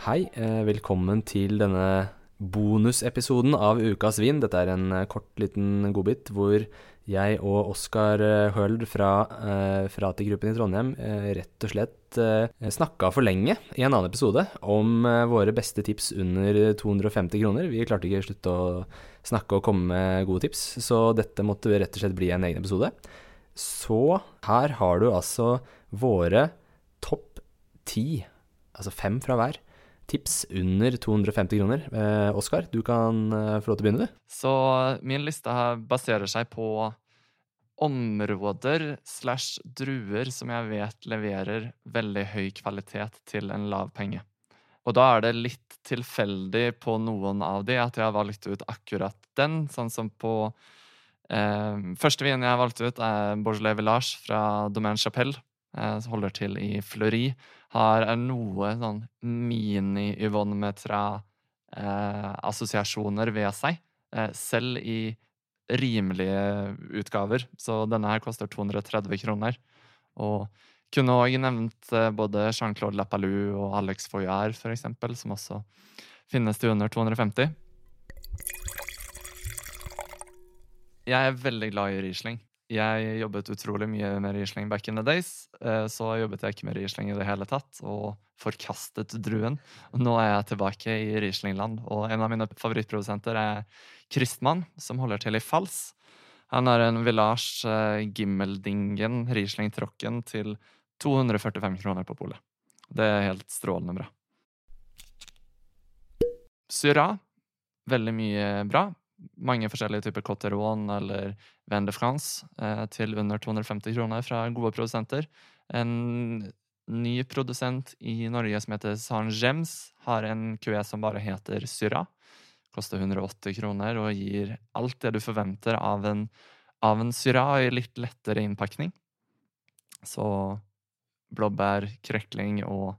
Hei, eh, velkommen til denne bonusepisoden av Ukas vin. Dette er en eh, kort, liten godbit hvor jeg og Oskar Høld fra eh, Frati-gruppen i Trondheim eh, rett og slett eh, snakka for lenge i en annen episode om eh, våre beste tips under 250 kroner. Vi klarte ikke å slutte å snakke og komme med gode tips, så dette måtte rett og slett bli en egen episode. Så her har du altså våre topp ti, altså fem fra hver, tips under 250 kroner. Eh, Oskar, du kan eh, få lov til å begynne, du. Så min liste her baserer seg på områder slash druer som jeg vet leverer veldig høy kvalitet til en lav penge. Og da er det litt tilfeldig på noen av de at jeg har valgt ut akkurat den, sånn som på eh, Første vinen jeg har valgt ut, er Bourgeois Village fra Domaine Chapelle. Eh, som holder til i Fleury. Har noe sånn mini-Yvonne Metra-assosiasjoner ved seg. Eh, selv i rimelige utgaver. Så denne her koster 230 kroner. Og kunne òg nevnt eh, både Jean-Claude Lapalou og Alex Foyard, f.eks., som også finnes til under 250. Jeg er veldig glad i Riesling. Jeg jobbet utrolig mye med Riesling back in the days. eh, Så jobbet jeg ikke med Riesling i det hele tatt, og forkastet druen. Nå er jeg tilbake i Rieslingland, og en av mine favorittprodusenter er Kristmann, som holder til i Fals. Han har en Village eh, Gimmeldingen Riesling Trocken til 245 kroner på polet. Det er helt strålende bra. Syrah. Veldig mye bra. Mange forskjellige typer Cotteron eller Vin de France eh, til under 250 kroner fra gode produsenter. En ny produsent i Norge som heter San Gems, har en QE som bare heter Syrah. Koster 180 kroner og gir alt det du forventer av en, av en Syra i litt lettere innpakning. Så blåbær, krekling og,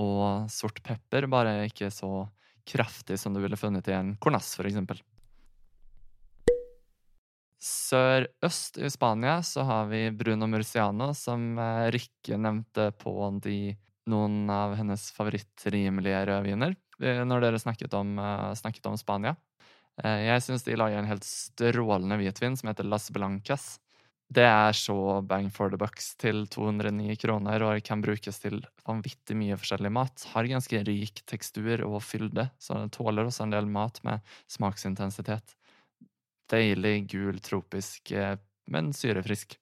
og sort pepper, bare ikke så kraftig som du ville funnet i en Cornas, for eksempel. Sørøst i Spania så har vi Bruno Murciano, som eh, Rikke nevnte på de, noen av hennes favorittrimelige rødviner eh, når dere snakket om, eh, snakket om Spania. Jeg syns de lager en helt strålende hvitvin som heter Las Blancas. Det er så bang for the bucks til 209 kroner og kan brukes til vanvittig mye forskjellig mat. Har ganske rik tekstur og fylde, så den tåler også en del mat med smaksintensitet. Deilig, gul, tropisk, eh, men syrefrisk.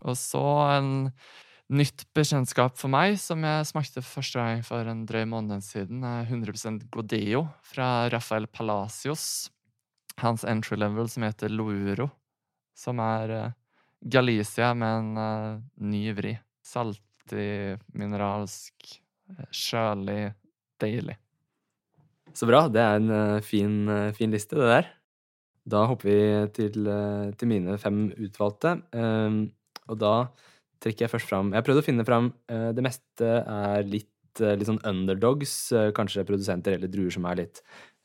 Og så en nytt bekjentskap for meg, som jeg smakte første gang for en drøy måned siden, er 100% Godeo fra Rafael Palacios. Hans entry level som heter Louro, som er eh, Galicia med en eh, ny vri. Saltig, mineralsk, sjølig, deilig. Så bra. Det er en eh, fin, eh, fin liste, det der. Da hopper vi til, eh, til mine fem utvalgte. Ehm, og da trekker jeg først fram Jeg prøvde å finne fram Det meste er litt, litt sånn underdogs. kanskje produsenter eller druer som er litt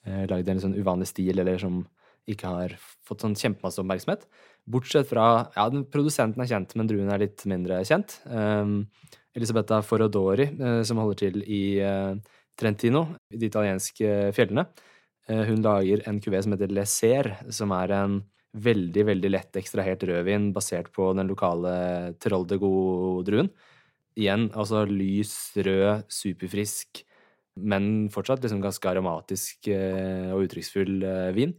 lagd i en sånn uvanlig stil, eller som ikke har fått sånn kjempemasse oppmerksomhet. Bortsett fra Ja, produsenten er kjent, men druen er litt mindre kjent. Elisabetha Elisabetta Forodori, som holder til i Trentino, i de italienske fjellene. Eh, Hun lager en kuvé som heter Leser, som er en veldig, veldig lett ekstrahert rødvin basert på den lokale Teroldego-druen. Igjen, altså lys, rød, superfrisk, men fortsatt liksom ganske aromatisk eh, og uttrykksfull eh, vin.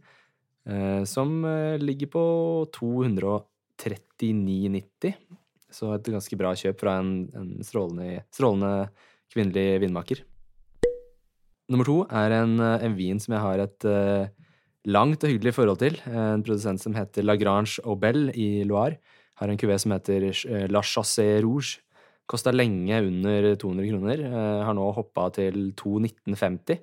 Som ligger på 239,90. Så et ganske bra kjøp fra en, en strålende, strålende kvinnelig vinmaker. Nummer to er en, eh, en vin som jeg har et uh, langt og hyggelig forhold til. En produsent som heter Lagrange Aubel i Loire. Har en kuvé som heter eh, La Chassé Rouge. Kosta lenge under 200 kroner. eh, Har nå hoppa til 219,50.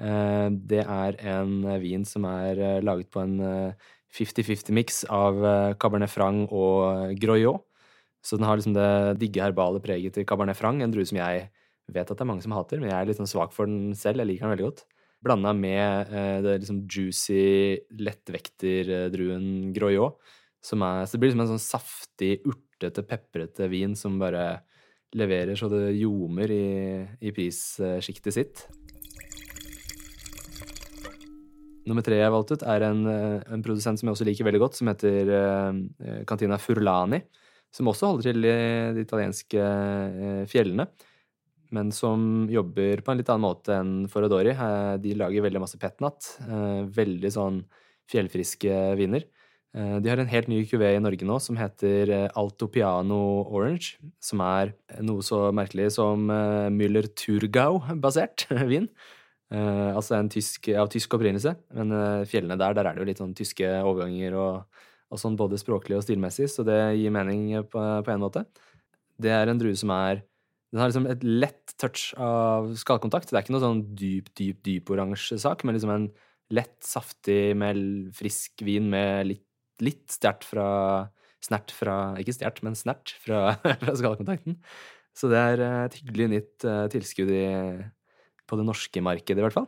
Eh, Det er en vin som er eh, laget på en eh, 50-50-miks av eh, Cabernet Franc og Groyot. Så den har liksom det digge herbale preget til Cabernet Franc, en drue som jeg vet at det er mange som hater, men jeg er litt sånn svak for den selv. Jeg liker den veldig godt. Blanda med eh, det liksom juicy, lettvekter-druen Groyot. Som er, så det blir liksom en sånn saftig, urtete, peprete vin som bare leverer så det ljomer i, i prissjiktet sitt. Nummer tre jeg har valgt ut, er en, eh, en, produsent som jeg også liker veldig godt, som heter uh, Cantina Furlani. Som også holder til i de italienske fjellene, men som jobber på en litt annen måte enn Forodori. Uh, de lager veldig masse petnat. veldig sånn fjellfriske viner. De har en helt ny kuvé i Norge nå som heter Alto Piano Orange. Som er noe så merkelig som Müller Turgau-basert vin. Altså en tysk, av tysk opprinnelse, men fjellene der, der er det jo litt sånn tyske overganger og, og sånn både språklig og stilmessig, så det gir mening på, på en måte. Det er en drue som er Den har liksom et lett touch av skallkontakt. Det er ikke noe sånn dyp, dyp, dyp oransje sak, men liksom en lett, saftig, med frisk vin med litt, litt stjert fra Snert fra Ikke stjert, men snert fra, fra skallkontakten. Så det er et hyggelig nytt uh, tilskudd i på det norske markedet, i hvert fall.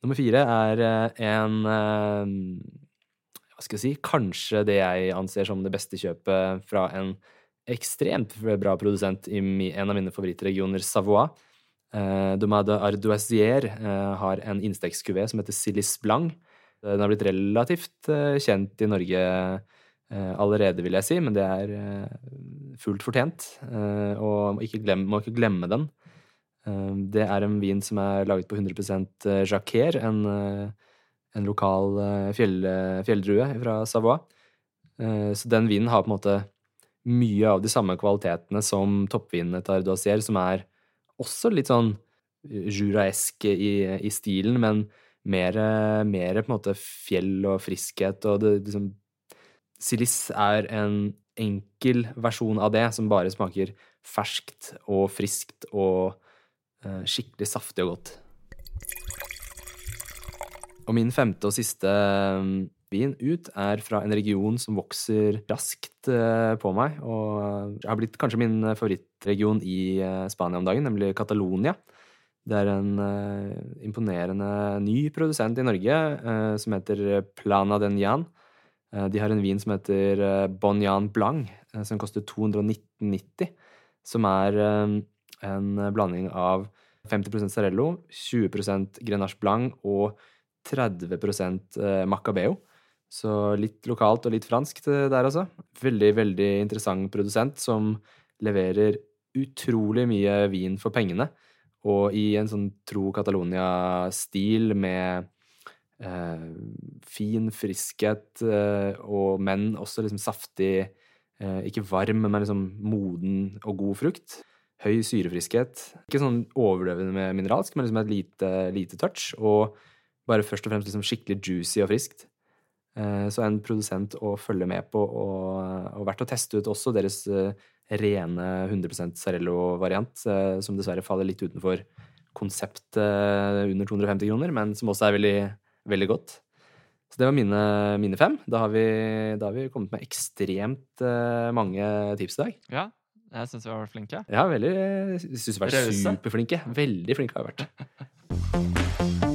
Nummer fire er eh, en eh, Hva skal jeg si Kanskje det jeg anser som det beste kjøpet fra en ekstremt bra produsent i en av mine favorittregioner, Savoie. Eh, Domade Ardoisier har en innstekskuvé som heter Silis Blanc. Den har blitt relativt kjent i Norge Eh, allerede, vil jeg si, men det er eh, fullt fortjent. Eh, og ikke glem, må ikke glemme den. Det er en vin som er laget på 100 Jacquer, en, en lokal fjell, fjelldrue fra Savoie. Så den vinen har på en måte mye av de samme kvalitetene som toppvinene til Ardoisier, som er også litt sånn juraeske i, i stilen, men mer, mer, på en måte fjell og friskhet, og det liksom Silis er en enkel versjon av det, som bare smaker ferskt og friskt og skikkelig saftig og godt. Og min femte og siste um, vin ut er fra en region som vokser raskt uh, på meg, og har blitt kanskje min favorittregion i uh, Spania om dagen, nemlig Catalonia. Det er en imponerende ny produsent i Norge som heter Plana den Jan. De har en vin som heter Bonjan Blanc, som koster 219,90. Som er en blanding av 50% Sarello, 20% Grenache Blanc og 30% Macabeo. Så litt lokalt og litt fransk der, altså. Veldig, veldig interessant produsent som leverer utrolig mye vin for pengene. Og i en sånn tro Catalonia-stil med eh, fin friskhet, eh, og, men også liksom saftig eh, Ikke varm, men liksom moden og god frukt. Høy syrefriskhet. Ikke sånn overdøvende med mineralsk, men liksom et lite, lite touch. Og bare først og fremst liksom skikkelig juicy og friskt. Eh, så en produsent å følge med på, og, og verdt å teste ut også deres eh, rene 100% Sarello-variant, som dessverre faller litt utenfor konseptet under 250 kroner, men som også er veldig veldig godt. Så det var mine, mine fem. Da har, vi, da har, vi, kommet med ekstremt mange tips i dag. Ja, jeg syns vi har vært flinke. Ja, veldig. Jeg syns vi har vært superflinke. Veldig flinke har vi vært.